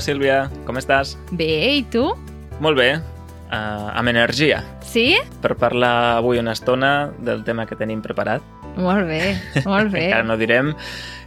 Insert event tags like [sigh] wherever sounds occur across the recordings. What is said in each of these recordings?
Hola, Sílvia, com estàs? Bé, i tu? Molt bé, uh, amb energia, Sí? per parlar avui una estona del tema que tenim preparat. Molt bé, molt [laughs] bé. encara no direm,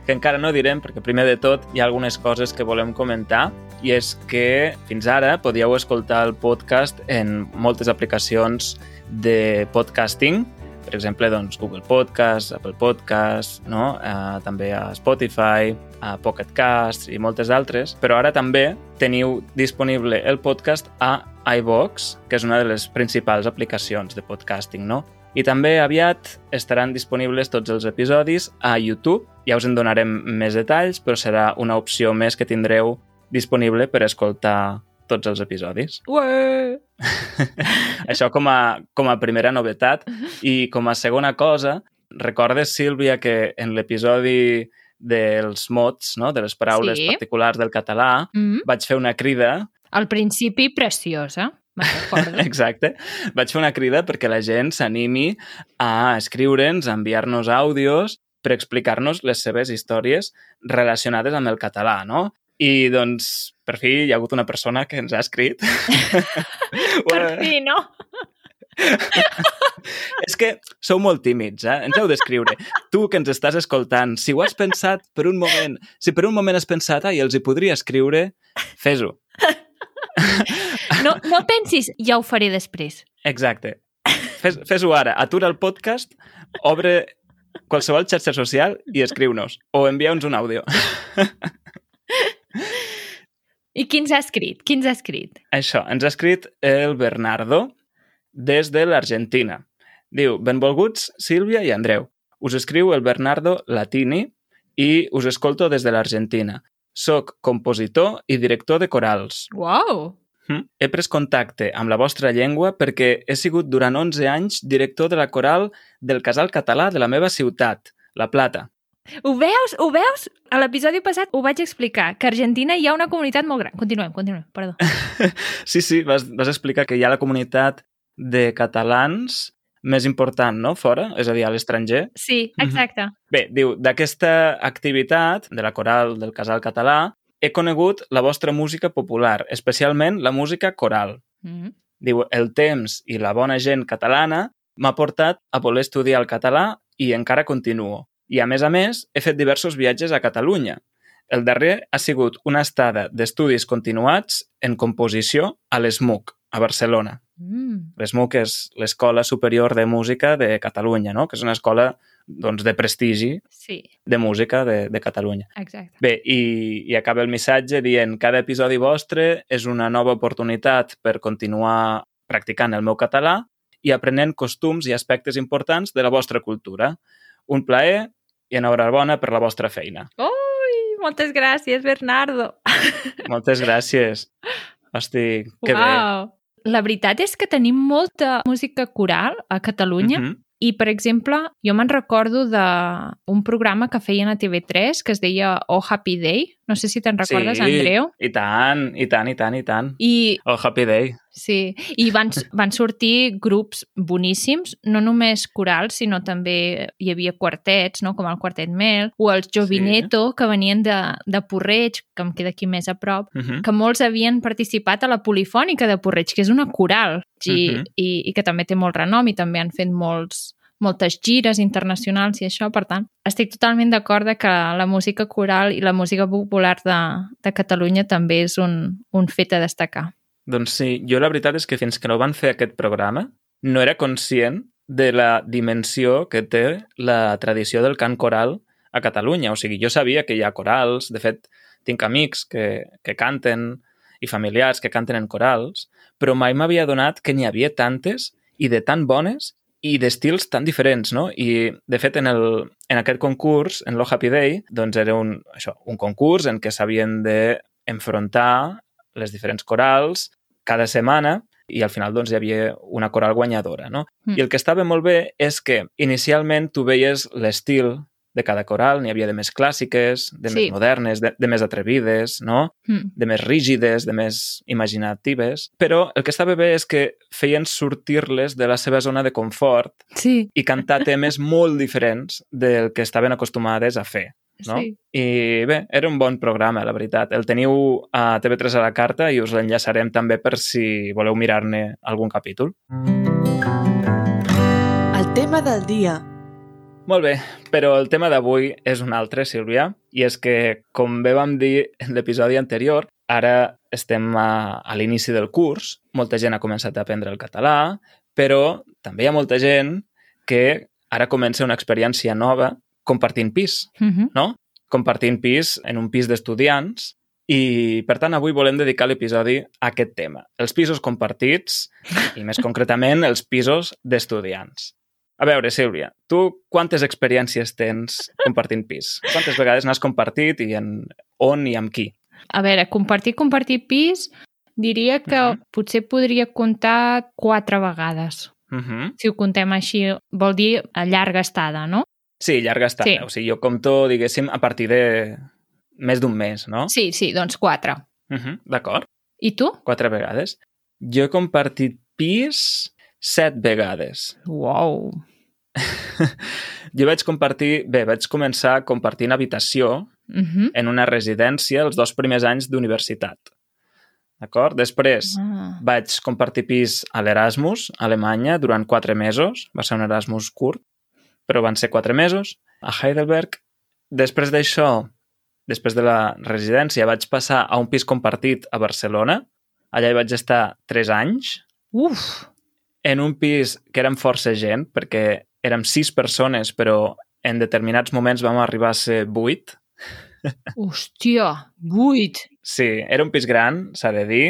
que encara no direm, perquè primer de tot hi ha algunes coses que volem comentar, i és que fins ara podíeu escoltar el podcast en moltes aplicacions de podcasting, per exemple, doncs, Google Podcast, Apple Podcast, no? eh, també a Spotify, a Pocket Cast i moltes altres, però ara també teniu disponible el podcast a iVox, que és una de les principals aplicacions de podcasting, no? I també aviat estaran disponibles tots els episodis a YouTube. Ja us en donarem més detalls, però serà una opció més que tindreu disponible per escoltar tots els episodis. Ué! [laughs] Això com a, com a primera novetat. [laughs] I com a segona cosa, recordes, Sílvia, que en l'episodi dels mots, no? de les paraules Sí. particulars del català, Mm. vaig fer una crida Al principi, preciosa. [laughs] Exacte. Vaig fer una crida perquè la gent s'animi a escriure'ns, a enviar-nos àudios per explicar-nos les seves històries relacionades amb el català, no? I, doncs, per fi hi ha hagut una persona que ens ha escrit. [laughs] per fi, no? [laughs] És que sou molt tímids, eh? Ens heu d'escriure. Tu que ens estàs escoltant, si ho has pensat per un moment, si per un moment has pensat, ai, els hi podria escriure, fes-ho. No, no pensis, ja ho faré després. Exacte. Fes- Fes-ho ara. Atura el podcast, obre qualsevol xarxa social i escriu-nos. O envia-nos un àudio. [laughs] I qui ens ha escrit? Qui ens ha escrit? Això, ens ha escrit el Bernardo des de l'Argentina. Diu, benvolguts Sílvia i Andreu. Us escriu el Bernardo Latini i us escolto des de l'Argentina. Soc compositor i director de corals. Uau! Hm? He pres contacte amb la vostra llengua perquè he sigut durant 11 anys director de la coral del casal català de la meva ciutat, La Plata. Ho veus? Ho veus? A l'episodi passat ho vaig explicar, que a Argentina hi ha una comunitat molt gran. Continuem, continuem, perdó. [laughs] Sí, sí, vas, vas explicar que hi ha la comunitat de catalans més important, no?, fora, és a dir, a l'estranger. Sí, Mhm. exacte. Bé, diu, d'aquesta activitat de la coral del casal català he conegut la vostra música popular, especialment la música coral. Mm -hmm. Diu, el temps i la bona gent catalana m'ha portat a voler estudiar el català i encara continuo. I, a més a més, he fet diversos viatges a Catalunya. El darrer ha sigut una estada d'estudis continuats en composició a l'ESMUC, a Barcelona. Mm. L'ESMUC és l'Escola Superior de Música de Catalunya, no? que és una escola doncs, de prestigi Sí, de música de, de Catalunya. exacte. Bé, i, i acaba el missatge dient cada episodi vostre és una nova oportunitat per continuar practicant el meu català i aprenent costums i aspectes importants de la vostra cultura. Un plaer i enhorabona per la vostra feina. Ui, moltes gràcies, Bernardo. [laughs] Moltes gràcies. Hosti, que Uau. La veritat és que tenim molta música coral a bé. Catalunya Mhm. i, per exemple, jo me'n recordo d'un programa que feien a TV3 que es deia Oh Happy Day. No sé si te'n recordes, sí, Andreu. I tant, i tant, i tant, i tant. I Oh, Happy Day. Sí, i van, van sortir grups boníssims, no només corals, sinó també hi havia quartets, no? com el Quartet Mel, o els Jovineto, sí. que venien de, de Porreig, que em queda aquí més a prop, Uh -huh. que molts havien participat a la Polifònica de Porreig, que és una coral, i, Mhm. i, i que també té molt renom i també han fet molts, moltes gires internacionals i això, per tant, estic totalment d'acord que la música coral i la música popular de, de Catalunya també és un, un fet a destacar. Doncs sí, jo la veritat és que fins que no van fer aquest programa no era conscient de la dimensió que té la tradició del cant coral a Catalunya. O sigui, jo sabia que hi ha corals, de fet, tinc amics que, que canten i familiars que canten en corals, però mai m'havia donat que n'hi havia tantes i de tan bones i d'estils tan diferents, no? I, de fet, en, el, en aquest concurs, en l'O Happy Day, doncs era un, això, un concurs en què s'havien d'enfrontar les diferents corals cada setmana i al final doncs, hi havia una coral guanyadora. No? Mm. I el que estava molt bé és que inicialment tu veies l'estil de cada coral, n'hi havia de més clàssiques, de Sí. més modernes, de, de més atrevides, no? Mm. de més rígides, de més imaginatives, però el que estava bé és que feien sortir-les de la seva zona de confort Sí, i cantar temes molt diferents del que estaven acostumades a fer. no? Sí. I bé, era un bon programa, la veritat. El teniu a TV3 a la carta i us l'enllaçarem també per si voleu mirar-ne algun capítol. El tema del dia. Molt bé, però el tema d'avui és un altre, Sílvia, i és que, com bé vam dir en l'episodi anterior, ara estem a, a l'inici del curs, molta gent ha començat a aprendre el català, però també hi ha molta gent que ara comença una experiència nova compartint pis, Uh -huh. no? Compartint pis en un pis d'estudiants i, per tant, avui volem dedicar l'episodi a aquest tema, els pisos compartits i, més concretament, els pisos d'estudiants. A veure, Sílvia, tu quantes experiències tens compartint pis? Quantes vegades n'has compartit i en on i amb qui? A veure, compartir, compartir pis, diria que Mhm. potser podria comptar quatre vegades. Uh -huh. Si ho contem així, vol dir a llarga estada, no? Sí, llarga estada. Sí. O sigui, jo compto, diguéssim, a partir de més d'un mes, no? Sí, sí, doncs quatre. Uh -huh. D'acord, I tu? quatre vegades. Jo he compartit pis set vegades. Uau. [laughs] Jo vaig compartir... Bé, vaig començar compartint habitació Uh -huh. en una residència els dos primers anys d'universitat. D'acord? Després Ah. vaig compartir pis a l'Erasmus, a Alemanya, durant quatre mesos. Va ser un Erasmus curt, però van ser quatre mesos. A Heidelberg. Després d'això, després de la residència, vaig passar a un pis compartit a Barcelona. Allà hi vaig estar tres anys, Uf. en un pis que érem força gent, perquè érem sis persones, però en determinats moments vam arribar a ser vuit. Hòstia, vuit. Sí, era un pis gran, s'ha de dir,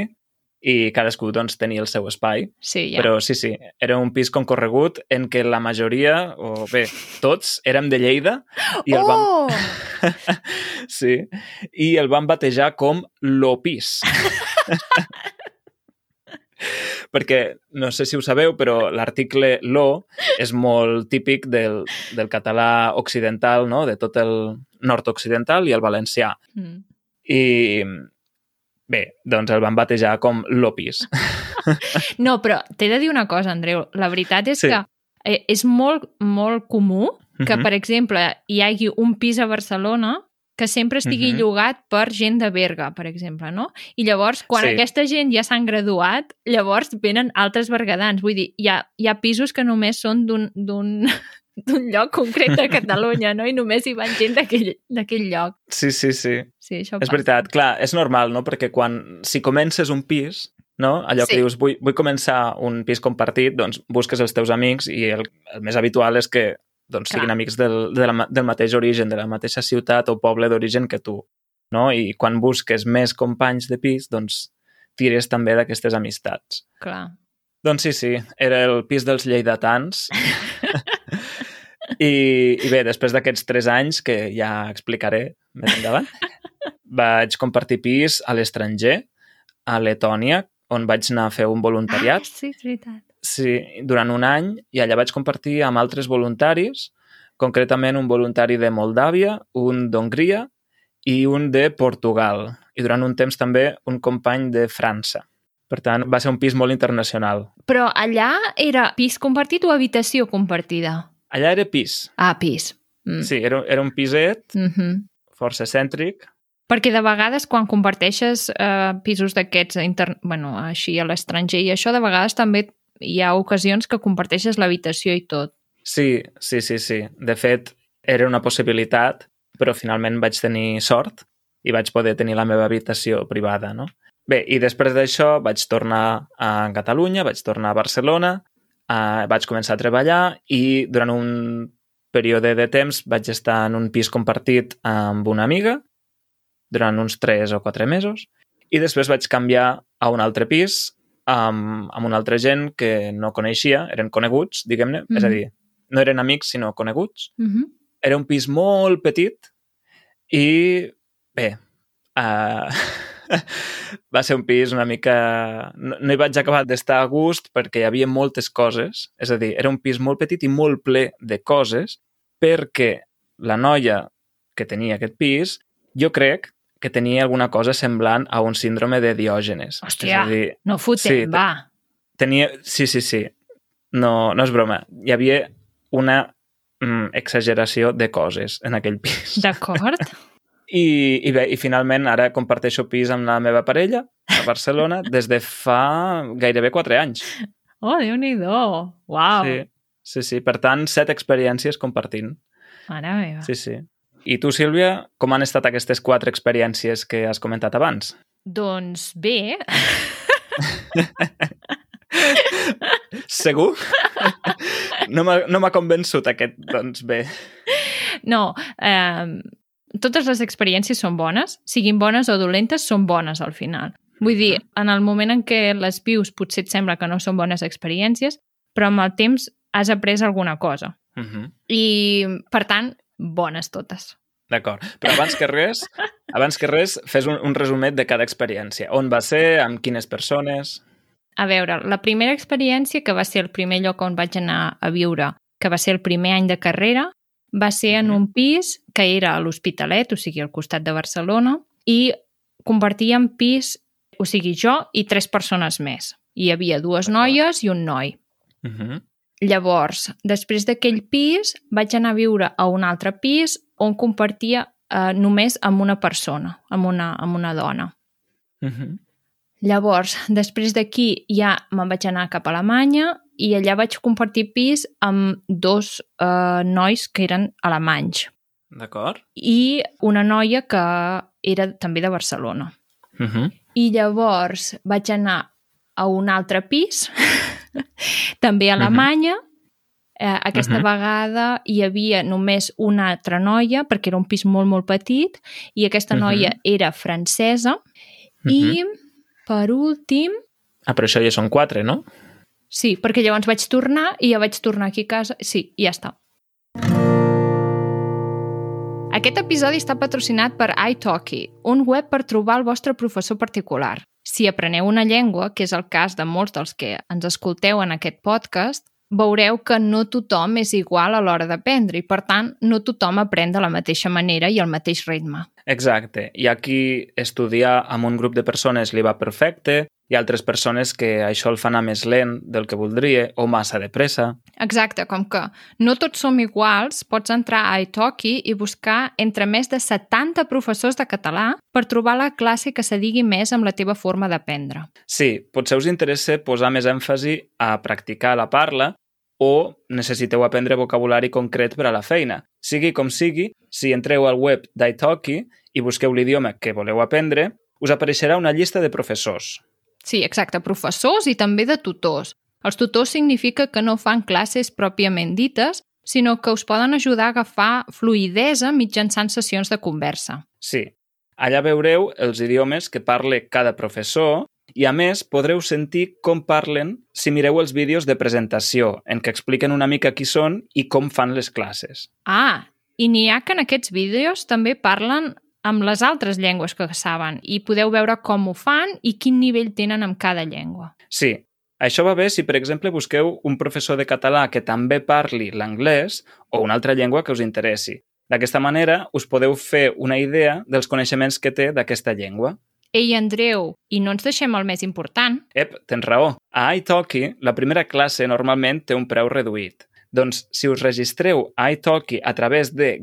i cadascú doncs, tenia el seu espai. Sí, ja. Però sí, sí, era un pis concorregut en què la majoria, o bé, tots érem de Lleida i el vam, oh! [laughs] sí, i el van batejar com l'Opis. [laughs] [laughs] perquè, no sé si ho sabeu, però l'article lo és molt típic del, del català occidental, no? de tot el nord-occidental i el valencià. Mm. I bé, doncs el van batejar com l'Opis. [laughs] No, però t'he de dir una cosa, Andreu. La veritat és Sí. que eh, és molt, molt comú que, Mhm. per exemple, hi hagi un pis a Barcelona que sempre estigui Mhm. llogat per gent de Berga, per exemple, no? I llavors, quan Sí. aquesta gent ja s'han graduat, llavors venen altres bergadans. Vull dir, hi ha, hi ha pisos que només són d'un d'un [laughs] lloc concret de Catalunya, no? I només hi van gent d'aquell lloc. Sí, sí, sí. Sí, això És passa. veritat, clar, és normal, no? Perquè quan, si comences un pis, no? allò que Sí. dius, vull, vull començar un pis compartit, doncs busques els teus amics i el, el més habitual és que doncs, Clar. siguin amics del, de la, del mateix origen, de la mateixa ciutat o poble d'origen que tu. No? I quan busques més companys de pis, doncs tires també d'aquestes amistats. Clar. Doncs sí, sí, era el pis dels lleidatans. [laughs] I, I bé, després d'aquests tres anys, que ja explicaré més endavant, [laughs] vaig compartir pis a l'estranger, a Letònia, on vaig anar a fer un Ah, voluntariat. sí, és veritat. Sí, durant un any, i allà vaig compartir amb altres voluntaris, concretament un voluntari de Moldàvia, un d'Hongria i un de Portugal. I durant un temps també un company de França. Per tant, va ser un pis molt internacional. Però allà era pis compartit o habitació compartida? Allà era pis. Ah, pis. Mm. Sí, era, era un piset Mm -hmm. força cèntric. Perquè de vegades quan comparteixes eh, pisos d'aquests inter... bueno, així a l'estranger i això, de vegades també hi ha ocasions que comparteixes l'habitació i tot. Sí, sí, sí, sí. De fet, era una possibilitat, però finalment vaig tenir sort i vaig poder tenir la meva habitació privada, no? Bé, i després d'això vaig tornar a Catalunya, vaig tornar a Barcelona, eh, vaig començar a treballar i durant un període de temps vaig estar en un pis compartit amb una amiga durant uns 3 o 4 mesos i després vaig canviar a un altre pis amb, amb una altra gent que no coneixia, eren coneguts, diguem-ne, mm -hmm. és a Mhm. dir, no eren amics sinó coneguts. Mm -hmm. Era un pis molt petit i bé, uh, [laughs] va ser un pis una mica... No, no hi vaig acabar d'estar a gust perquè hi havia moltes coses, és a dir, era un pis molt petit i molt ple de coses perquè la noia que tenia aquest pis, jo crec que tenia alguna cosa semblant a un síndrome de Diògenes. Hòstia, és a dir, no fotem, Sí, va. tenia... Sí, sí, sí. No, no és broma. Hi havia una mm, exageració de coses en aquell pis. D'acord. [laughs] I, i bé, i finalment ara comparteixo pis amb la meva parella a Barcelona [laughs] des de fa gairebé 4 anys. Oh, Déu-n'hi-do. Uau. Sí, sí, sí. Per tant, set experiències compartint. Mare meva. Sí, sí. I tu, Sílvia, com han estat aquestes quatre experiències que has comentat abans? Doncs bé, [laughs] Segur? No m'ha no convençut aquest, doncs bé. no, eh, totes les experiències són bones, siguin bones o dolentes, són bones al final. Vull dir, en el moment en què les vius potser et sembla que no són bones experiències, però amb el temps has après alguna cosa. Uh -huh. I, per tant, bones totes. D'acord. Però abans que res, [laughs] abans que res, fes un, un resumet de cada experiència. On va ser, amb quines persones... A veure, la primera experiència, que va ser el primer lloc on vaig anar a viure, que va ser el primer any de carrera, va ser en Mhm. un pis que era a l'Hospitalet, o sigui, al costat de Barcelona, i compartíem pis, o sigui, jo i tres persones més. Hi havia dues noies i un noi. Uh -huh. Llavors, després d'aquell pis, vaig anar a viure a un altre pis on compartia eh, només amb una persona, amb una, amb una dona. Uh -huh. Llavors, després d'aquí ja me'n vaig anar cap a Alemanya i allà vaig compartir pis amb dos eh, nois que eren alemanys D'acord. i una noia que era també de Barcelona. Uh -huh. I llavors vaig anar a un altre pis, [laughs] també a Alemanya. Eh, aquesta Mhm. vegada hi havia només una altra noia, perquè era un pis molt, molt petit, i aquesta noia era francesa. I, per últim, Ah, però això ja són quatre, no? sí, perquè llavors vaig tornar i ja vaig tornar aquí a casa. Sí, ja està. Aquest episodi està patrocinat per iTalki, un web per trobar el vostre professor particular. Si apreneu una llengua, que és el cas de molts dels que ens escolteu en aquest podcast, veureu que no tothom és igual a l'hora d'aprendre i, per tant, no tothom aprèn de la mateixa manera i al mateix ritme. Exacte. Hi ha qui estudiar amb un grup de persones li va perfecte, hi ha altres persones que això el fan anar més lent del que voldria o massa de pressa. Exacte, com que no tots som iguals, pots entrar a iTalki i buscar entre més de 70 professors de català per trobar la classe que s'adigui més amb la teva forma d'aprendre. Sí, potser us interessa posar més èmfasi a practicar la parla o necessiteu aprendre vocabulari concret per a la feina. Sigui com sigui, si entreu al web d'italki i busqueu l'idioma que voleu aprendre, us apareixerà una llista de professors. Sí, exacte, professors i també de tutors. Els tutors significa que no fan classes pròpiament dites, sinó que us poden ajudar a agafar fluidesa mitjançant sessions de conversa. Sí, allà veureu els idiomes que parle cada professor i, a més, podreu sentir com parlen si mireu els vídeos de presentació, en què expliquen una mica qui són i com fan les classes. Ah, i n'hi ha que en aquests vídeos també parlen amb les altres llengües que saben i podeu veure com ho fan i quin nivell tenen amb cada llengua. Sí, això va bé si, per exemple, busqueu un professor de català que també parli l'anglès o una altra llengua que us interessi. D'aquesta manera, us podeu fer una idea dels coneixements que té d'aquesta llengua. Ei, Andreu, i no ens deixem el més important. Ep, tens raó. A iTalki, la primera classe normalment té un preu reduït. Doncs si us registreu a iTalki a través de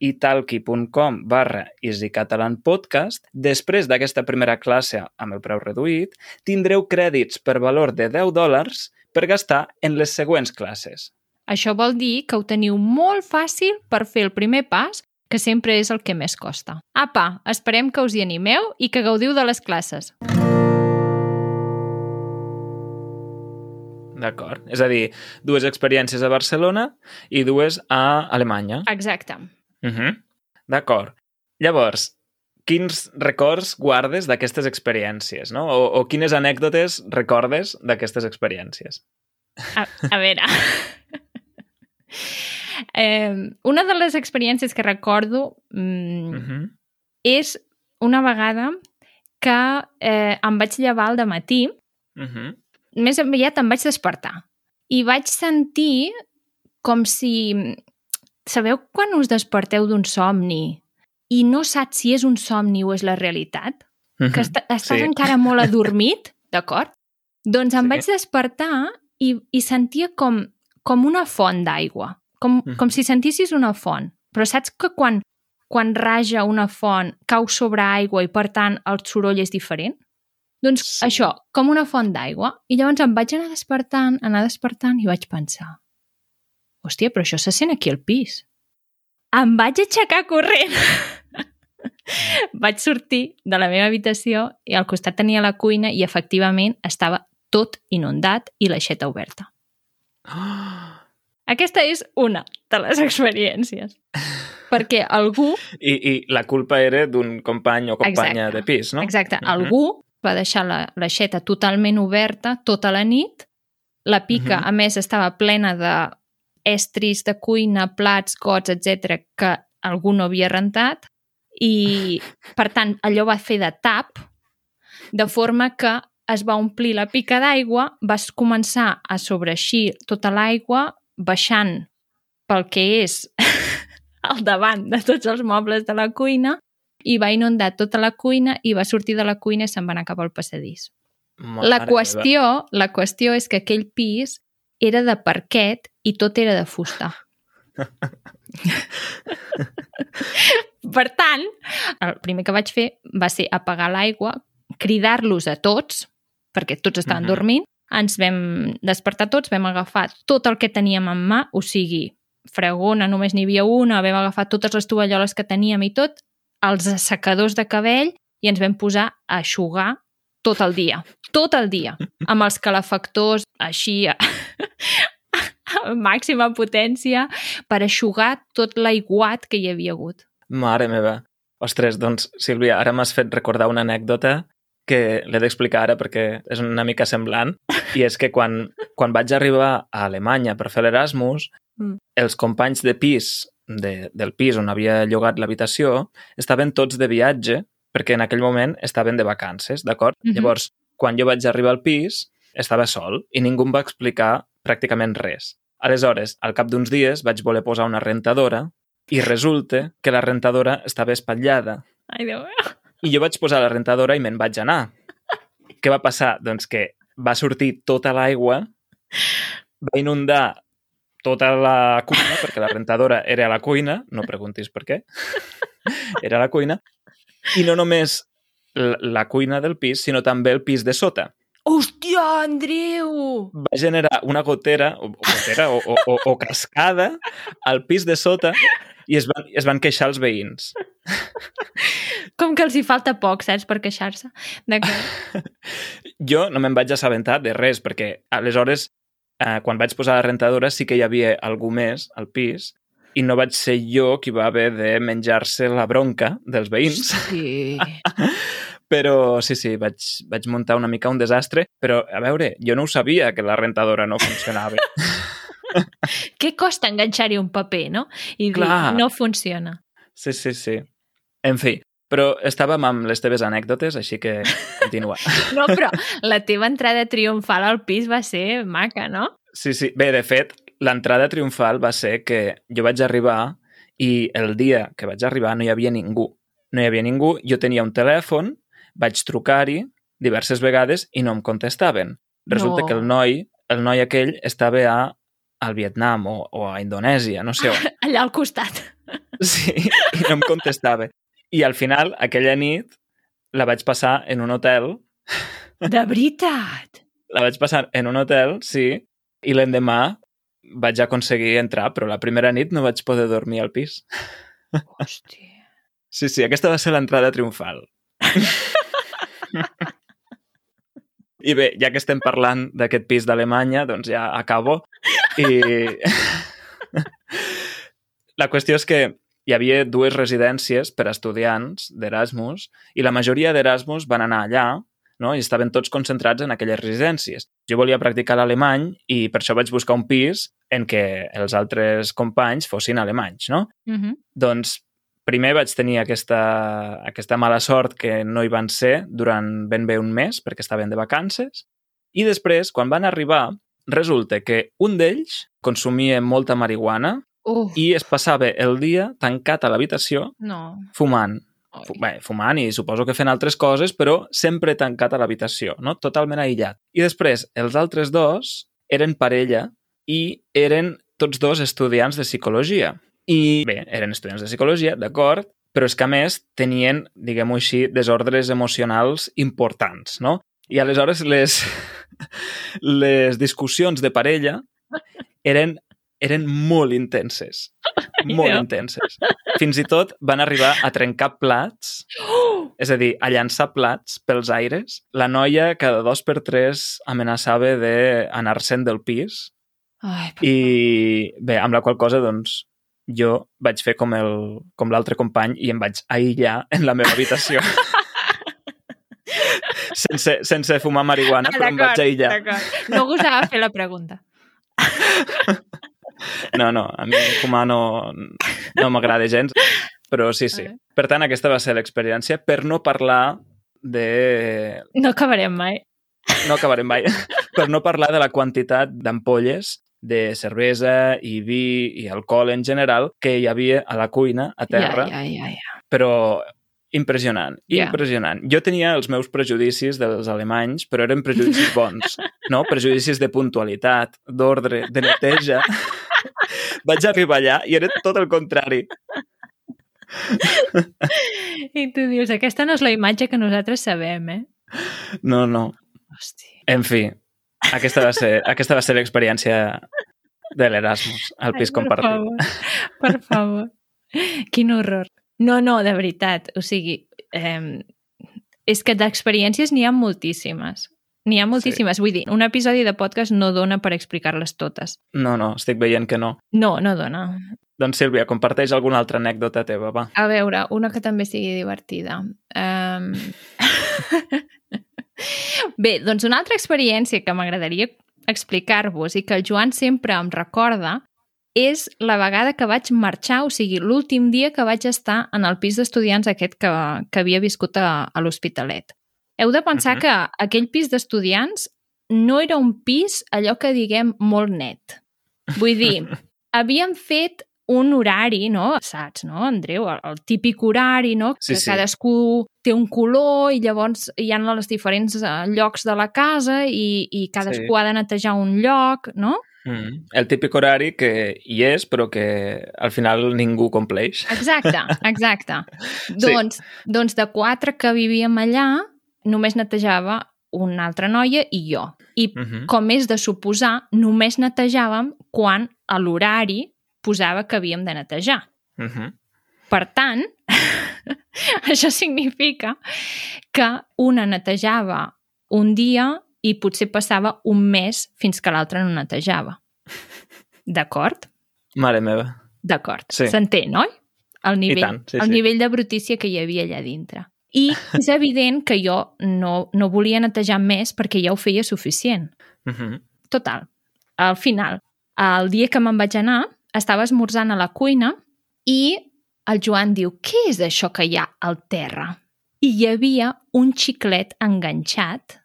go.italki.com barra easycatalanpodcast, després d'aquesta primera classe amb el preu reduït, tindreu crèdits per valor de 10 dòlars per gastar en les següents classes. Això vol dir que ho teniu molt fàcil per fer el primer pas, que sempre és el que més costa. Apa, esperem que us hi animeu i que gaudiu de les classes. D'acord. És a dir, dues experiències a Barcelona i dues a Alemanya. Exacte. Uh -huh. D'acord. Llavors, quins records guardes d'aquestes experiències, no? O, o quines anècdotes recordes d'aquestes experiències? A, a veure... eh, una de les experiències que recordo mm, Uh -huh. és una vegada que eh, em vaig llevar al matí Uh -huh. més aviat em vaig despertar i vaig sentir com si... Sabeu quan us desperteu d'un somni i no saps si és un somni o és la realitat? Que est estàs Sí. encara molt adormit, [laughs] d'acord? Doncs em Sí. vaig despertar i, i sentia com, com una font d'aigua, com, Mhm. com si sentissis una font. Però saps que quan, quan raja una font cau sobre aigua i, per tant, el soroll és diferent? Doncs sí. això, com una font d'aigua. I llavors em vaig anar despertant, anar despertant i vaig pensar hòstia, però això se sent aquí al pis. Em vaig aixecar corrent. vaig sortir de la meva habitació i al costat tenia la cuina i efectivament estava tot inundat i l'aixeta oberta. [gasps] Aquesta és una de les experiències. Perquè algú, [laughs] I, I la culpa era d'un company o companya Exacte. de pis, no? exacte, Mhm. algú va deixar la- l'aixeta totalment oberta tota la nit, la pica, Mhm. a més, estava plena de estris de cuina, plats, gots, etc que algú no havia rentat i, per tant, allò va fer de tap, de forma que es va omplir la pica d'aigua, vas començar a sobreixir tota l'aigua, baixant pel que és [laughs] al davant de tots els mobles de la cuina i va inundar tota la cuina i va sortir de la cuina i se'n va anar cap al passadís. Mare La meva. qüestió, la qüestió és que aquell pis era de parquet i tot era de fusta. per tant, el primer que vaig fer va ser apagar l'aigua, cridar-los a tots, perquè tots estaven Mhm. dormint, ens vam despertar tots, vam agafar tot el que teníem en mà, o sigui, fregona només n'hi havia una, vam agafar totes les tovalloles que teníem i tot, els assecadors de cabell i ens vam posar a aixugar tot el dia. Tot el dia. Amb els calefactors així màxima potència per aixugar tot l'aiguat que hi havia hagut. Mare meva. Ostres, doncs, Sílvia, ara m'has fet recordar una anècdota que l'he d'explicar ara perquè és una mica semblant, [laughs] i és que quan, quan vaig arribar a Alemanya per fer l'Erasmus, Mm. els companys de pis de, del pis on havia llogat l'habitació estaven tots de viatge perquè en aquell moment estaven de vacances, d'acord? Mhm. Llavors, quan jo vaig arribar al pis, estava sol i ningú em va explicar pràcticament res. Aleshores, al cap d'uns dies vaig voler posar una rentadora i resulta que la rentadora estava espatllada. Ai, Déu meu. I jo vaig posar la rentadora i me'n vaig anar. Què va passar? Doncs que va sortir tota l'aigua, va inundar tota la cuina, perquè la rentadora era a la cuina, no preguntis per què, era a la cuina, i no només la, cuina del pis, sinó també el pis de sota. Hòstia, Andreu! Va generar una gotera, o, o gotera, o, o, o, o cascada al pis de sota i es van, es van queixar els veïns. Com que els hi falta poc, saps, per queixar-se. D'acord. [laughs] Jo no me'n vaig assabentar de res, perquè aleshores, eh, quan vaig posar la rentadora, sí que hi havia algú més al pis i no vaig ser jo qui va haver de menjar-se la bronca dels veïns. Sí. [laughs] Però sí, sí, vaig, vaig muntar una mica un desastre, però a veure, jo no ho sabia que la rentadora no funcionava. [laughs] Què costa enganxar-hi un paper, no? I dir, Clar. no funciona. Sí, sí, sí. En fi, però estàvem amb les teves anècdotes, així que continua. [laughs] No, però la teva entrada triomfal al pis va ser maca, no? Sí, sí. Bé, de fet, l'entrada triomfal va ser que jo vaig arribar i el dia que vaig arribar no hi havia ningú. No hi havia ningú, jo tenia un telèfon, vaig trucar-hi diverses vegades i no em contestaven. Resulta No. que el noi, el noi aquell estava a, al Vietnam o, o a Indonèsia, no sé on. [laughs] Allà al costat. [laughs] Sí, i no em contestava. I al final, aquella nit, la vaig passar en un hotel. De veritat! [laughs] La vaig passar en un hotel, sí, i l'endemà vaig aconseguir entrar, però la primera nit no vaig poder dormir al pis. Hòstia. Sí, sí, aquesta va ser l'entrada triomfal. I bé, ja que estem parlant d'aquest pis d'Alemanya, doncs ja acabo. I [laughs] la qüestió és que hi havia dues residències per a estudiants d'Erasmus i la majoria d'Erasmus van anar allà no? i estaven tots concentrats en aquelles residències. Jo volia practicar l'alemany i per això vaig buscar un pis en què els altres companys fossin alemanys, no? Uh -huh. Doncs primer vaig tenir aquesta, aquesta mala sort que no hi van ser durant ben bé un mes perquè estaven de vacances i després, quan van arribar, resulta que un d'ells consumia molta marihuana Uf, i es passava el dia tancat a l'habitació no. fumant. Fu- Bé, fumant i suposo que fent altres coses, però sempre tancat a l'habitació, no? totalment aïllat. I després, els altres dos eren parella i eren tots dos estudiants de psicologia. I bé, eren estudiants de psicologia, d'acord, però és que a més tenien, diguem-ho així, desordres emocionals importants, no? I aleshores les, [laughs] les discussions de parella eren, eren molt intenses. [laughs] Molt intenses. Fins i tot van arribar a trencar plats, [gasps] és a dir, a llançar plats pels aires. La noia cada dos per tres amenaçava d'anar-se'n del pis Ai, i bé, amb la qual cosa, doncs, jo vaig fer com el- com l'altre company i em vaig aïllar en la meva habitació. [laughs] sense, sense fumar marihuana, Ah, però em vaig aïllar. No gosava fer la pregunta. [laughs] No, no, a mi fumar no, no m'agrada gens, però sí, sí. Per tant, aquesta va ser l'experiència, per no parlar de... No acabarem mai. No acabarem mai. [laughs] per no parlar de la quantitat d'ampolles de cervesa i vi i alcohol en general que hi havia a la cuina, a terra, Ja, ja, ja, ja. però impressionant, Ja. impressionant. Jo tenia els meus prejudicis dels alemanys, però eren prejudicis bons, no? Prejudicis de puntualitat, d'ordre, de neteja. [laughs] Vaig arribar allà i era tot el contrari. I tu dius, aquesta no és la imatge que nosaltres sabem, eh? No, no. Hòstia. En fi, aquesta va ser, aquesta va ser l'experiència de l'Erasmus, al pis Ai, compartit. Per favor, per favor. Quin horror. No, no, de veritat. O sigui, eh, és que d'experiències n'hi ha moltíssimes. N'hi ha moltíssimes. Sí. Vull dir, un episodi de podcast no dona per explicar-les totes. No, no, estic veient que no. No, no dona. Doncs Sílvia, comparteix alguna altra anècdota teva, va. A veure, una que també sigui divertida. Um... [laughs] Bé, doncs una altra experiència que m'agradaria explicar-vos i que el Joan sempre em recorda és la vegada que vaig marxar, o sigui, l'últim dia que vaig estar en el pis d'estudiants aquest que, que havia viscut a, a l'Hospitalet. Heu de pensar uh Mhm. -huh. que aquell pis d'estudiants no era un pis allò que diguem molt net. Vull dir, [laughs] havien fet un horari, no? Saps, no, Andreu? El, el típic horari, no? Sí, que sí. cadascú té un color i llavors hi ha els diferents eh, llocs de la casa i, i cadascú Sí. ha de netejar un lloc, no? Mm. El típic horari que hi és, però que al final ningú compleix. Exacte, [laughs] exacte. doncs, doncs de quatre que vivíem allà, només netejava una altra noia i jo. I Mm -hmm. com és de suposar, només netejàvem quan a l'horari posava que havíem de netejar. Mm -hmm. Per tant, [laughs] això significa que una netejava un dia i potser passava un mes fins que l'altra no netejava. D'acord? Mare meva. D'acord. Sí. S'entén, oi? El nivell, tant, sí, el sí. nivell de brutícia que hi havia allà dintre. I és [laughs] evident que jo no, no volia netejar més perquè ja ho feia suficient. Mm -hmm. Total, al final, el dia que me'n vaig anar, estava esmorzant a la cuina i el Joan diu, què és això que hi ha al terra? I hi havia un xiclet enganxat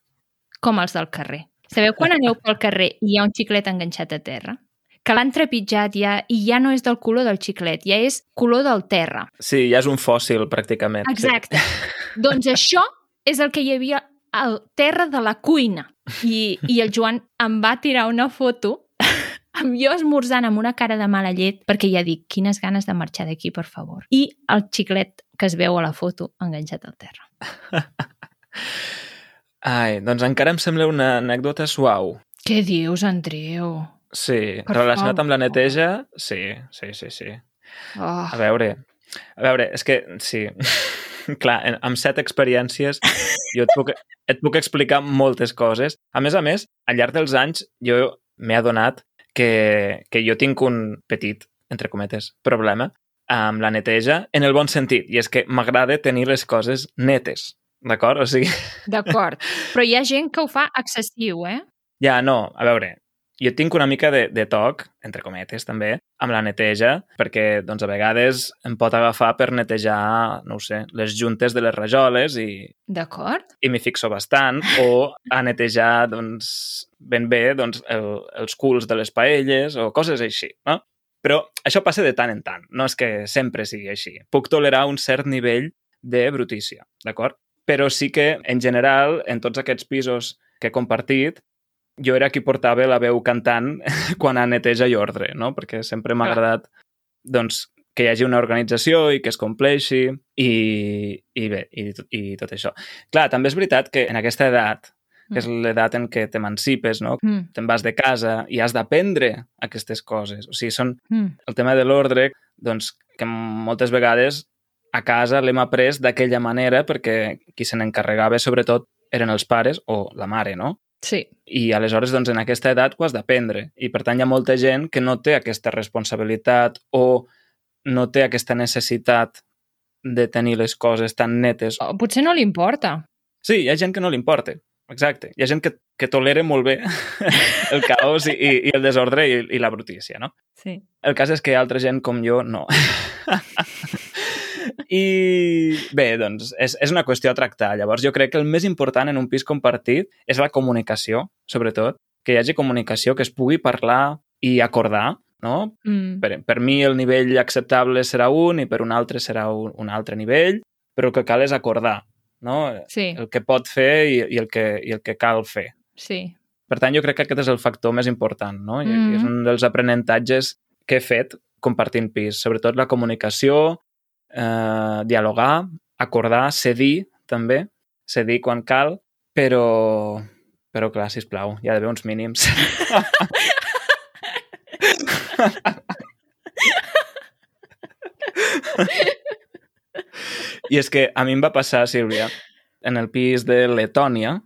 com els del carrer. Sabeu quan aneu [laughs] pel carrer i hi ha un xiclet enganxat a terra? Que l'han trepitjat ja i ja no és del color del xiclet, ja és color del terra. Sí, ja és un fòssil, pràcticament. Exacte. [laughs] doncs això és el que hi havia al terra de la cuina. I, I el Joan em va tirar una foto amb jo esmorzant amb una cara de mala llet perquè ja dic, quines ganes de marxar d'aquí, per favor. I el xiclet que es veu a la foto enganxat al terra. [laughs] Ai, doncs encara em sembla una anècdota suau. Què dius, Andreu? Sí, Per relacionat amb la favor. neteja, sí, sí, sí, sí. Oh. A veure, a veure, és que, sí, [laughs] clar, amb set experiències jo et puc, et puc explicar moltes coses. A més a més, al llarg dels anys jo m'he adonat que, que jo tinc un petit, entre cometes, problema amb la neteja en el bon sentit, i és que m'agrada tenir les coses netes, d'acord? O sigui, D'acord. [laughs] Però hi ha gent que ho fa excessiu, eh? ja, no, a veure, jo tinc una mica de, de toc, entre cometes també, amb la neteja, perquè doncs, a vegades em pot agafar per netejar, no sé, les juntes de les rajoles i, D'acord? i m'hi fixo bastant, o a netejar doncs, ben bé doncs, el, els culs de les paelles o coses així, no? Però això passa de tant en tant, no és que sempre sigui així. Puc tolerar un cert nivell de brutícia, d'acord? Però sí que, en general, en tots aquests pisos que he compartit, jo era qui portava la veu cantant [laughs] quan a neteja i ordre, no? Perquè sempre m'ha agradat doncs, que hi hagi una organització i que es compleixi i, i bé, i, i tot això. Clar, també és veritat que en aquesta edat, que és l'edat en què t'emancipes, no? Mm. te'n vas de casa i has d'aprendre aquestes coses. O sigui, són Mm. el tema de l'ordre, doncs, que moltes vegades a casa l'hem après d'aquella manera perquè qui se n'encarregava sobretot eren els pares o la mare, no? Sí. I aleshores, doncs, en aquesta edat ho has d'aprendre. I, per tant, hi ha molta gent que no té aquesta responsabilitat o no té aquesta necessitat de tenir les coses tan netes. O potser no li importa. Sí, hi ha gent que no li importa. Exacte. Hi ha gent que, que tolera molt bé [laughs] el caos i, i, i el desordre i, i la brutícia, no? Sí. El cas és que altra gent com jo no. [laughs] I bé, doncs, és, és una qüestió a tractar. Llavors, jo crec que el més important en un pis compartit és la comunicació, sobretot, que hi hagi comunicació, que es pugui parlar i acordar, no? Mm. Per, per mi el nivell acceptable serà un i per un altre serà un, un altre nivell, però el que cal és acordar, no? Sí, El que pot fer i, i, el que, i el que cal fer. sí. Per tant, jo crec que aquest és el factor més important, no? I, Mhm. i és un dels aprenentatges que he fet compartint pis. Sobretot la comunicació, eh, dialogar, acordar, cedir, també, cedir quan cal, però, però clar, sisplau, hi ha d'haver uns mínims. I és que a mi em va passar, Sílvia, en el pis de Letònia,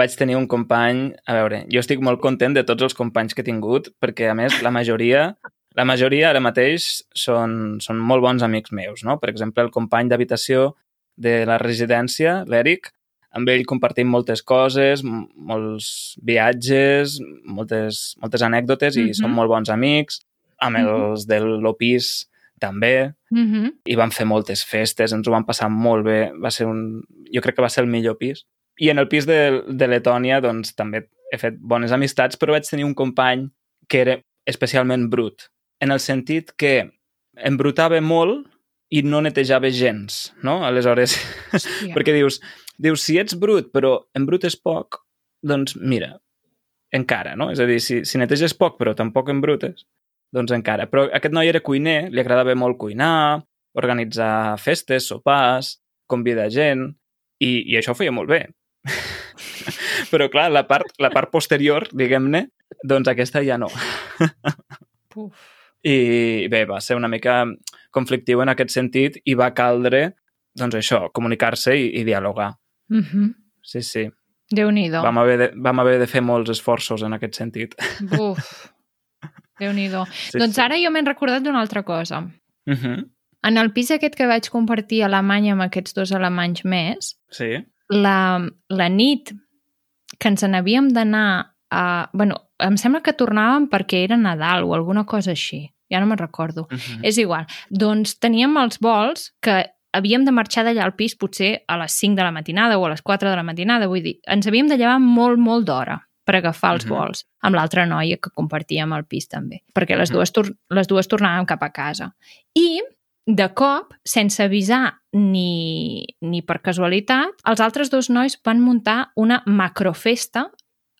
vaig tenir un company... A veure, jo estic molt content de tots els companys que he tingut, perquè, a més, la majoria, la majoria ara mateix són, són molt bons amics meus, no? Per exemple, el company d'habitació de la residència, l'Eric, amb ell compartim moltes coses, molts viatges, moltes, moltes anècdotes i Mhm. som molt bons amics. Amb Mhm. els de l'Opis també, Mm -hmm. i vam fer moltes festes, ens ho vam passar molt bé, va ser un... jo crec que va ser el millor pis. I en el pis de, de Letònia, doncs, també he fet bones amistats, però vaig tenir un company que era especialment brut, en el sentit que embrutava molt i no netejava gens, no? Aleshores, Hòstia. [laughs] perquè dius, dius, si ets brut però embrutes poc, doncs mira, encara, no? És a dir, si, si neteges poc però tampoc embrutes, doncs encara. Però aquest noi era cuiner, li agradava molt cuinar, organitzar festes, sopars, convidar gent, i, i això ho feia molt bé. [laughs] però clar, la part, la part posterior, diguem-ne, doncs aquesta ja no. Puf. I bé, va ser una mica conflictiu en aquest sentit i va caldre, doncs això, comunicar-se i, i dialogar. Mm -hmm. Sí, sí. Déu-n'hi-do. Vam haver, de, vam haver de fer molts esforços en aquest sentit. Buf. Déu-n'hi-do. [laughs] Sí, doncs sí. ara jo m'he recordat d'una altra cosa. Uh -huh. En el pis aquest que vaig compartir a Alemanya amb aquests dos alemanys més, Sí. la, la nit que ens n'havíem d'anar a... bueno, em sembla que tornàvem perquè era Nadal o alguna cosa així. Ja no me'n recordo. Uh -huh. És igual. Doncs teníem els vols que havíem de marxar d'allà al pis potser a les 5 de la matinada o a les 4 de la matinada. Vull dir, ens havíem de llevar molt, molt d'hora per agafar els Mhm. vols amb l'altra noia que compartíem el pis també, perquè les dues, les dues tornàvem cap a casa. I de cop, sense avisar ni, ni per casualitat, els altres dos nois van muntar una macrofesta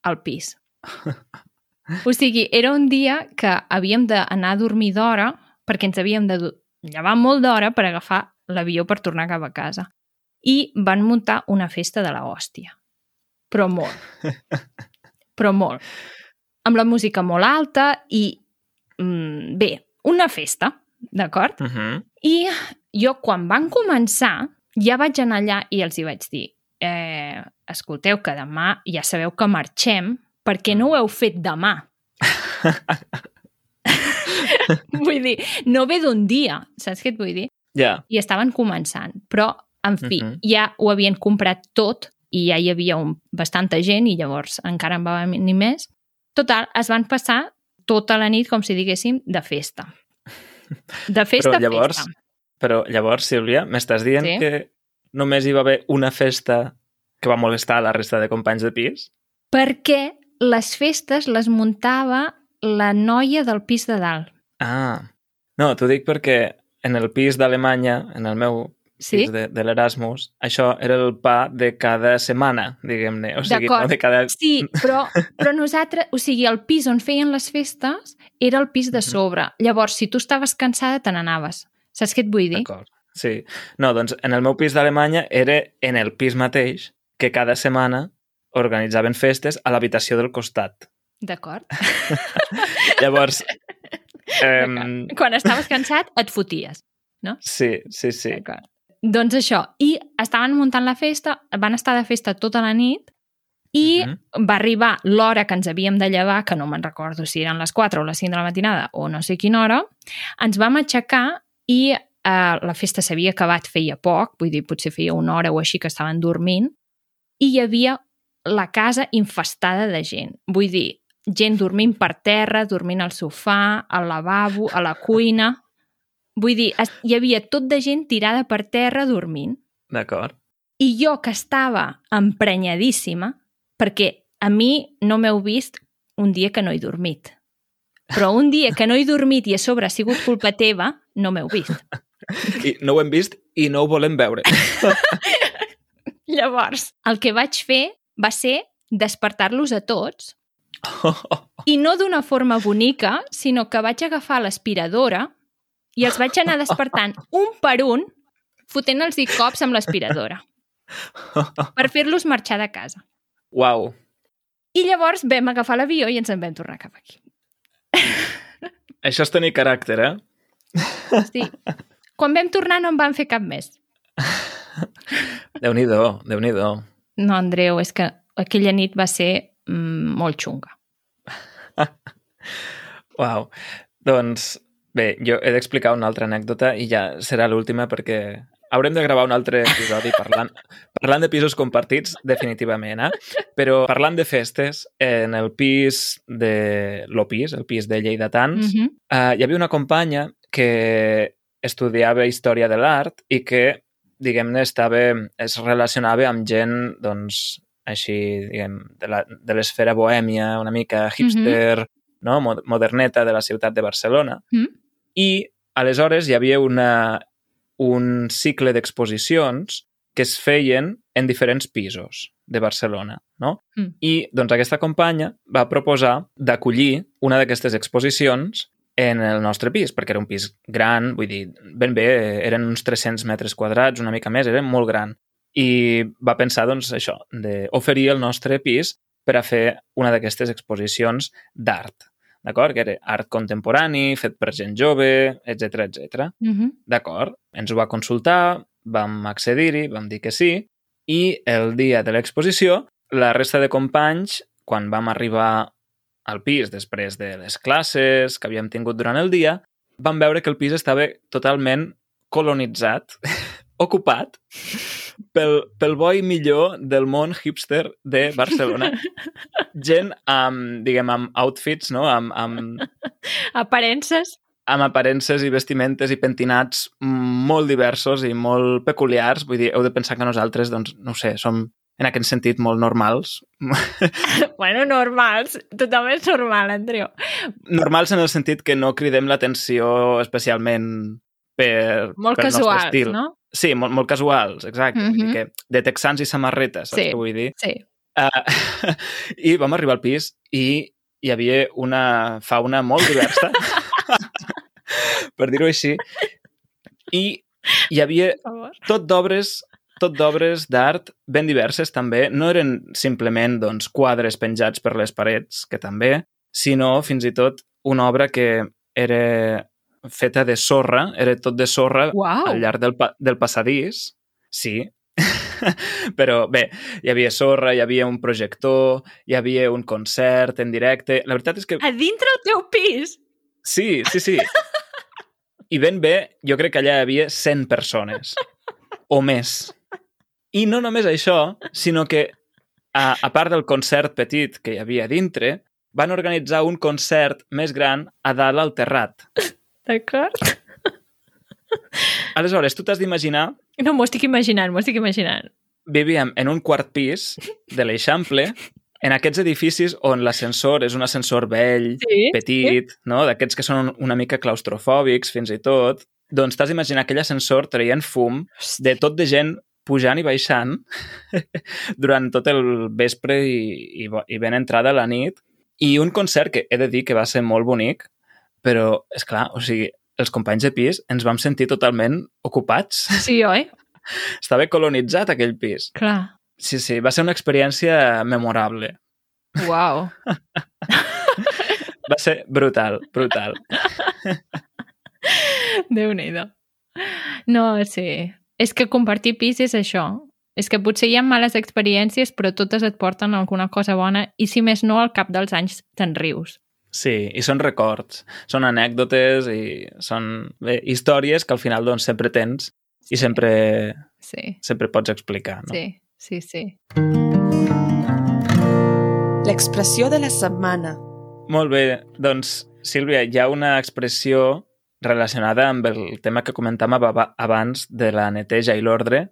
al pis. [laughs] O sigui, era un dia que havíem d'anar a dormir d'hora perquè ens havíem de llevar molt d'hora per agafar l'avió per tornar cap a casa. I van muntar una festa de la hòstia. Però molt. [laughs] Però molt. Amb la música molt alta i... Mm, bé, una festa, d'acord? Uh -huh. I jo, quan van començar, ja vaig anar allà i els hi vaig dir eh, escolteu, que demà ja sabeu que marxem, perquè no ho heu fet demà? [laughs] vull dir, no ve d'un dia, saps què et vull dir? Ja. I estaven començant, però, en fi, Mhm. ja ho havien comprat tot i ja hi havia un, bastanta gent i llavors encara en va venir més. Total, es van passar tota la nit, com si diguéssim, de festa. De festa Però a llavors, festa. Però llavors, Sílvia, m'estàs dient Sí. que només hi va haver una festa que va molestar a la resta de companys de pis? perquè les festes les muntava la noia del pis de dalt. Ah. No, t'ho dic perquè en el pis d'Alemanya, en el meu Sí? pis de, de l'Erasmus, això era el pa de cada setmana, diguem-ne. O sigui, no de cada... Sí, però, però nosaltres, o sigui, el pis on feien les festes era el pis de sobre. Llavors, si tu estaves cansada, te n'anaves. Saps què et vull dir? D'acord. Sí. No, doncs en el meu pis d'Alemanya era en el pis mateix que cada setmana organitzaven festes a l'habitació del costat. D'acord. [laughs] Llavors, eh, Quan estaves cansat, et foties. sí, sí, sí. D'acord. Doncs això, i estaven muntant la festa, van estar de festa tota la nit i Mhm. va arribar l'hora que ens havíem de llevar, que no me'n recordo si eren les 4 o les 5 de la matinada o no sé quina hora, ens vam aixecar i eh, la festa s'havia acabat feia poc, vull dir, potser feia una hora o així que estaven dormint, i hi havia la casa infestada de gent. Vull dir, gent dormint per terra, dormint al sofà, al lavabo, a la cuina... Vull dir, hi havia tot de gent tirada per terra dormint. D'acord. I jo, que estava emprenyadíssima, perquè a mi no m'heu vist un dia que no he dormit. Però un dia que no he dormit i a sobre ha sigut culpa teva, no m'heu vist. [laughs] I no ho hem vist i no ho volem veure. [laughs] Llavors, el que vaig fer va ser despertar-los a tots i no d'una forma bonica, sinó que vaig agafar l'aspiradora i els vaig anar despertant un per un, fotent-los cops amb l'aspiradora per fer-los marxar de casa. Uau. I llavors vam agafar l'avió i ens en vam tornar cap aquí. [laughs] Això és tenir caràcter, eh? Sí. Quan vam tornar no en van fer cap més. Déu-n'hi-do, déu nhi déu No, Andreu, és que aquella nit va ser mm, molt xunga. [laughs] Uau. Doncs, bé, jo he d'explicar una altra anècdota i ja serà l'última perquè haurem de gravar un altre episodi parlant, [laughs] parlant de pisos compartits, definitivament, eh? Però parlant de festes, en el pis de l'Opis, el pis de Lleidatans, Mm -hmm. uh, hi havia una companya que estudiava Història de l'Art i que, diguem-ne, estava, es relacionava amb gent, doncs, així, diguem, de la- de l'esfera bohèmia, una mica hipster, no? Mo- moderneta de la ciutat de Barcelona. Mm. I, aleshores, hi havia una, un cicle d'exposicions que es feien en diferents pisos de Barcelona, no? Mm. I, doncs, aquesta companya va proposar d'acollir una d'aquestes exposicions en el nostre pis, perquè era un pis gran, vull dir, ben bé, eren uns 300 metres quadrats, una mica més, era molt gran. I va pensar, doncs, això, d'oferir el nostre pis per a fer una d'aquestes exposicions d'art, d'acord? Que era art contemporani, fet per gent jove, etc etc. Mm -hmm. D'acord, ens ho va consultar, vam accedir-hi, vam dir que sí, i el dia de l'exposició, la resta de companys, quan vam arribar al pis després de les classes que havíem tingut durant el dia, vam veure que el pis estava totalment colonitzat, [laughs] ocupat, pel, pel bo i millor del món hipster de Barcelona. [laughs] Gent amb, diguem, amb outfits, no? amb, amb, [laughs] Aparences. amb aparences i vestimentes i pentinats molt diversos i molt peculiars. Vull dir, heu de pensar que nosaltres, doncs, no sé, som en aquest sentit molt normals. [laughs] Bueno, normals. Tothom és normal, Andreu. Normals en el sentit que no cridem l'atenció especialment per, Molt nostre casuals, estil. no? Sí, molt, molt casuals, exacte. Mm -hmm. Vull Mhm. dir que de texans i samarretes, saps Sí. què vull dir? Sí. Uh, [laughs] I vam arribar al pis i hi havia una fauna molt diversa, [laughs] per dir-ho així, i hi havia Per tot d'obres tot d'obres d'art ben diverses també. No eren simplement doncs, quadres penjats per les parets, que també, sinó fins i tot una obra que era feta de sorra, era tot de sorra Uau. al llarg del, pa del passadís. Sí, [laughs] però bé, hi havia sorra, hi havia un projector, hi havia un concert en directe... La veritat és que A dintre el teu pis? sí, sí, sí. I ben bé, jo crec que allà hi havia 100 persones o més. I no només això, sinó que a, a part del concert petit que hi havia dintre, van organitzar un concert més gran a dalt al terrat. D'acord. Aleshores, tu t'has d'imaginar No, m'ho estic imaginant, m'ho estic imaginant. vivíem en un quart pis de l'Eixample, en aquests edificis on l'ascensor és un ascensor vell, Sí. petit, no? d'aquests que són una mica claustrofòbics fins i tot, Doncs t'has d'imaginar aquell ascensor traient fum de tot de gent pujant i baixant [laughs] durant tot el vespre i, i, i ben entrada la nit. I un concert que he de dir que va ser molt bonic, però, és clar, o sigui, els companys de pis ens vam sentir totalment ocupats. [laughs] Sí, oi? Estava colonitzat aquell pis. Clar. Sí, sí, va ser una experiència memorable. Uau. [laughs] Va ser brutal, brutal. Déu-n'hi-do. No, sí. És que compartir pis és això. És que potser hi ha males experiències, però totes et porten alguna cosa bona i, si més no, al cap dels anys te'n rius. Sí, i són records, són anècdotes i són bé, històries que al final doncs, sempre tens i sempre, Sí, sempre pots explicar. No? sí, sí, sí. L'expressió de la setmana. Molt bé, doncs, Sílvia, hi ha una expressió relacionada amb el tema que comentàvem aba- abans de la neteja i l'ordre,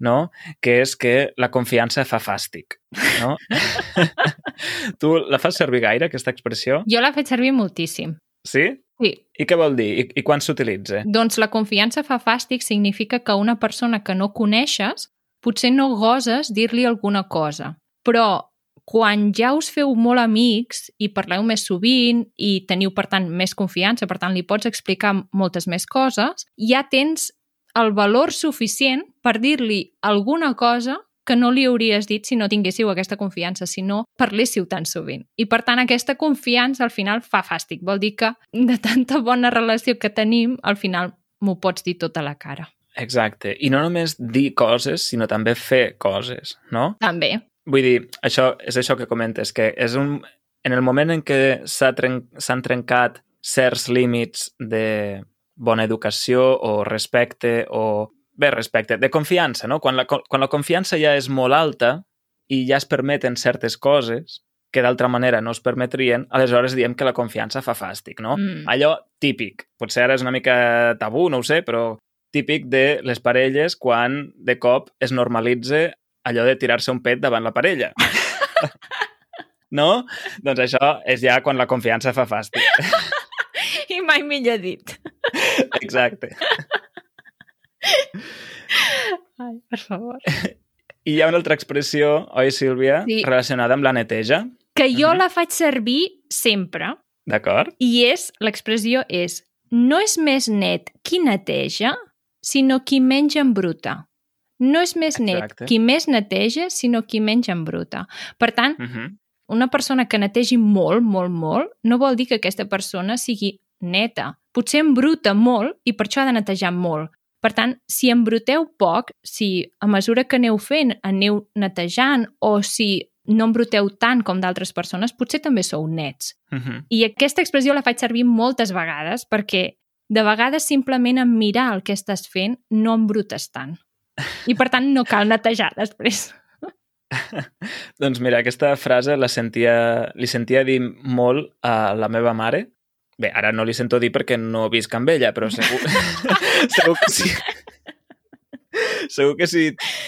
no? que és que la confiança fa fàstic. No? [laughs] tu la fas servir gaire, aquesta expressió? Jo l'he fet servir moltíssim. Sí? Sí, I què vol dir? I, i quan s'utilitza? Doncs la confiança fa fàstic significa que una persona que no coneixes potser no goses dir-li alguna cosa, però quan ja us feu molt amics i parleu més sovint i teniu, per tant, més confiança, per tant, li pots explicar moltes més coses, ja tens el valor suficient per dir-li alguna cosa que no li hauries dit si no tinguéssiu aquesta confiança, si no parléssiu tan sovint. I, per tant, aquesta confiança al final fa fàstic. Vol dir que de tanta bona relació que tenim, al final m'ho pots dir tota la cara. Exacte. I no només dir coses, sinó també fer coses, no? També. Vull dir, això és això que comentes, que és un... En el moment en què tren... s'han trencat certs límits de bona educació o respecte o... Bé, respecte, de confiança, no? Quan la, quan la confiança ja és molt alta i ja es permeten certes coses que d'altra manera no es permetrien, aleshores diem que la confiança fa fàstic, no? Mm. Allò típic. Potser ara és una mica tabú, no ho sé, però típic de les parelles quan de cop es normalitza allò de tirar-se un pet davant la parella. [laughs] no? Doncs això és ja quan la confiança fa fàstic. I mai millor dit. Exacte. Ai, per favor. I hi ha una altra expressió, oi, Sílvia, Sí. relacionada amb la neteja, Que jo Mhm. la faig servir sempre d'acord? i és, l'expressió és no és més net qui neteja, sinó qui menja en bruta. No és més net Exacte. qui més neteja, sinó qui menja en bruta. Per tant, Uh -huh. una persona que netegi molt, molt, molt, no vol dir que aquesta persona sigui neta. Potser embruta molt i per això ha de netejar molt. Per tant, si embruteu poc, si a mesura que aneu fent aneu netejant o si no embruteu tant com d'altres persones, potser també sou nets. Uh -huh. I aquesta expressió la faig servir moltes vegades perquè de vegades simplement en mirar el que estàs fent no embrutes tant. I per tant no cal netejar després. [laughs] Doncs mira, aquesta frase la sentia, li sentia dir molt a la meva mare. Bé, ara no li sento dir perquè no visc amb ella, però segur, [laughs] [laughs] segur que sí. Segur que si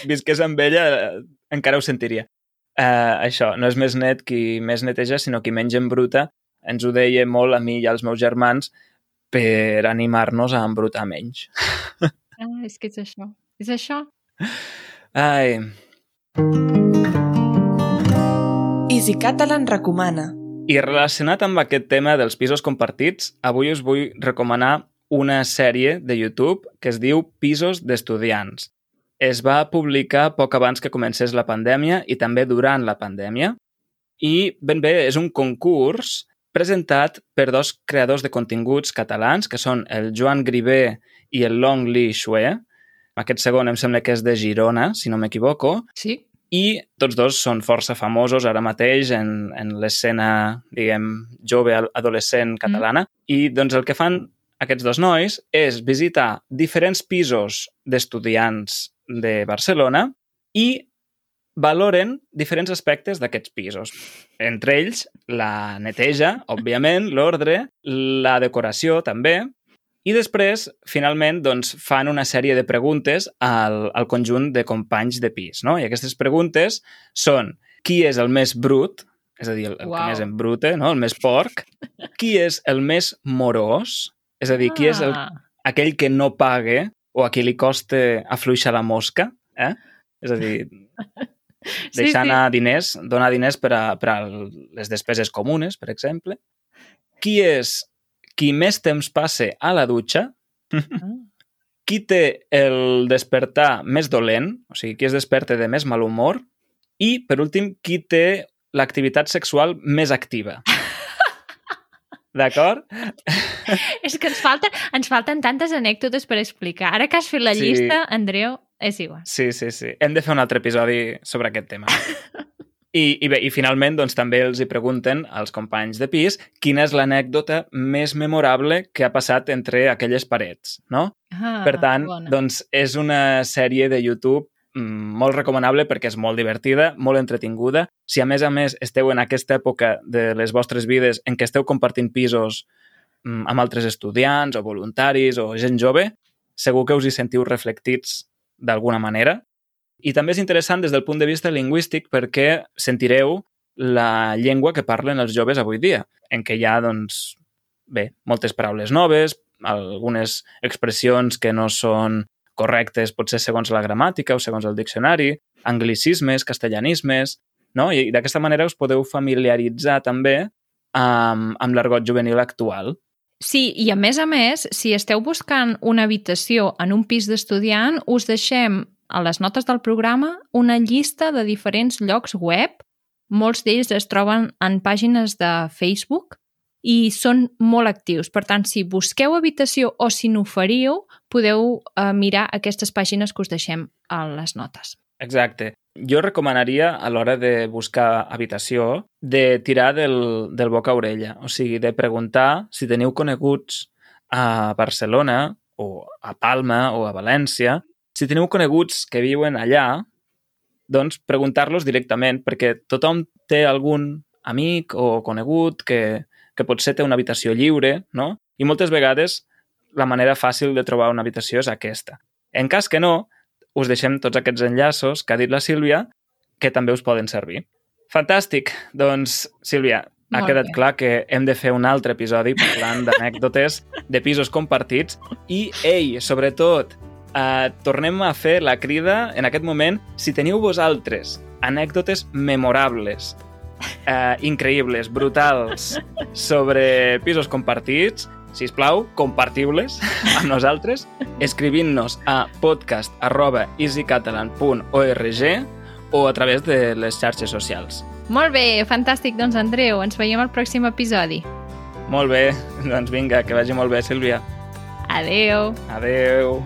visqués amb ella eh, encara ho sentiria. Uh, això, no és més net qui més neteja, sinó qui menys embruta. Ens ho deia molt a mi i als meus germans per animar-nos a embrutar menys. Ah, és que és això. És això. Ai, Easy Catalan recomana. I relacionat amb aquest tema dels pisos compartits, avui us vull recomanar una sèrie de YouTube que es diu Pisos d'estudiants. Es va publicar poc abans que comencés la pandèmia i també durant la pandèmia. I, ben bé, és un concurs presentat per dos creadors de continguts catalans, que són el Joan Gribé i el Long Li Xue. Aquest segon em sembla que és de Girona, si no m'equivoco Sí. i tots dos són força famosos ara mateix en, en l'escena, diguem, jove adolescent catalana. I doncs el que fan aquests dos nois és visitar diferents pisos d'estudiants de Barcelona i valoren diferents aspectes d'aquests pisos. Entre ells, la neteja, òbviament, l'ordre, la decoració també, i després, finalment, doncs, fan una sèrie de preguntes al, al conjunt de companys de pis. No? I aquestes preguntes són qui és el més brut, és a dir, el, el que Uau. més embrute, no? el més porc, qui és el més morós, és a dir, qui és el, Ah, aquell que no pague o a qui li costa afluixar la mosca, eh? És a dir, [laughs] deixar sí, sí. anar diners, donar diners per a, per a les despeses comunes, per exemple. Qui és qui més temps passe a la dutxa, Ah. qui té el despertar més dolent, o sigui, qui es desperta de més mal humor, i, per últim, qui té l'activitat sexual més activa. [laughs] D'acord? És que ens, falta, ens falten tantes anècdotes per explicar. Ara que has fet la Sí. llista, Andreu, és igual. Sí, sí, sí. Hem de fer un altre episodi sobre aquest tema. [laughs] I, i bé, i finalment doncs, també els hi pregunten als companys de pis quina és l'anècdota més memorable que ha passat entre aquelles parets, no? Ah, per tant, bona. doncs és una sèrie de YouTube mm, molt recomanable perquè és molt divertida, molt entretinguda. Si a més a més esteu en aquesta època de les vostres vides en què esteu compartint pisos mm, amb altres estudiants o voluntaris o gent jove, segur que us hi sentiu reflectits d'alguna manera. I també és interessant des del punt de vista lingüístic perquè sentireu la llengua que parlen els joves avui dia, en què hi ha, doncs, bé, moltes paraules noves, algunes expressions que no són correctes, potser segons la gramàtica o segons el diccionari, anglicismes, castellanismes, no? I d'aquesta manera us podeu familiaritzar també amb, amb l'argot juvenil actual. Sí, i a més a més, si esteu buscant una habitació en un pis d'estudiant, us deixem a les notes del programa una llista de diferents llocs web. Molts d'ells es troben en pàgines de Facebook i són molt actius. Per tant, si busqueu habitació o si n'oferiu, podeu eh, mirar aquestes pàgines que us deixem a les notes. Exacte. Jo recomanaria, a l'hora de buscar habitació, de tirar del, del boca a orella. O sigui, de preguntar si teniu coneguts a Barcelona o a Palma o a València. Si teniu coneguts que viuen allà, doncs preguntar-los directament, perquè tothom té algun amic o conegut que, que potser té una habitació lliure, no? I moltes vegades la manera fàcil de trobar una habitació és aquesta. En cas que no, us deixem tots aquests enllaços que ha dit la Sílvia, que també us poden servir. Fantàstic! Doncs, Sílvia, ha Molt quedat bé. clar que hem de fer un altre episodi parlant d'anècdotes de pisos compartits i, ei, sobretot, eh, tornem a fer la crida en aquest moment si teniu vosaltres anècdotes memorables, eh, increïbles, brutals, sobre pisos compartits, si plau, compartibles amb nosaltres, escrivint-nos a podcast arroba easycatalan.org o a través de les xarxes socials. Molt bé, fantàstic. Doncs, Andreu, ens veiem al pròxim episodi. Molt bé, doncs vinga, que vagi molt bé, Sílvia. Adeu! Adeu.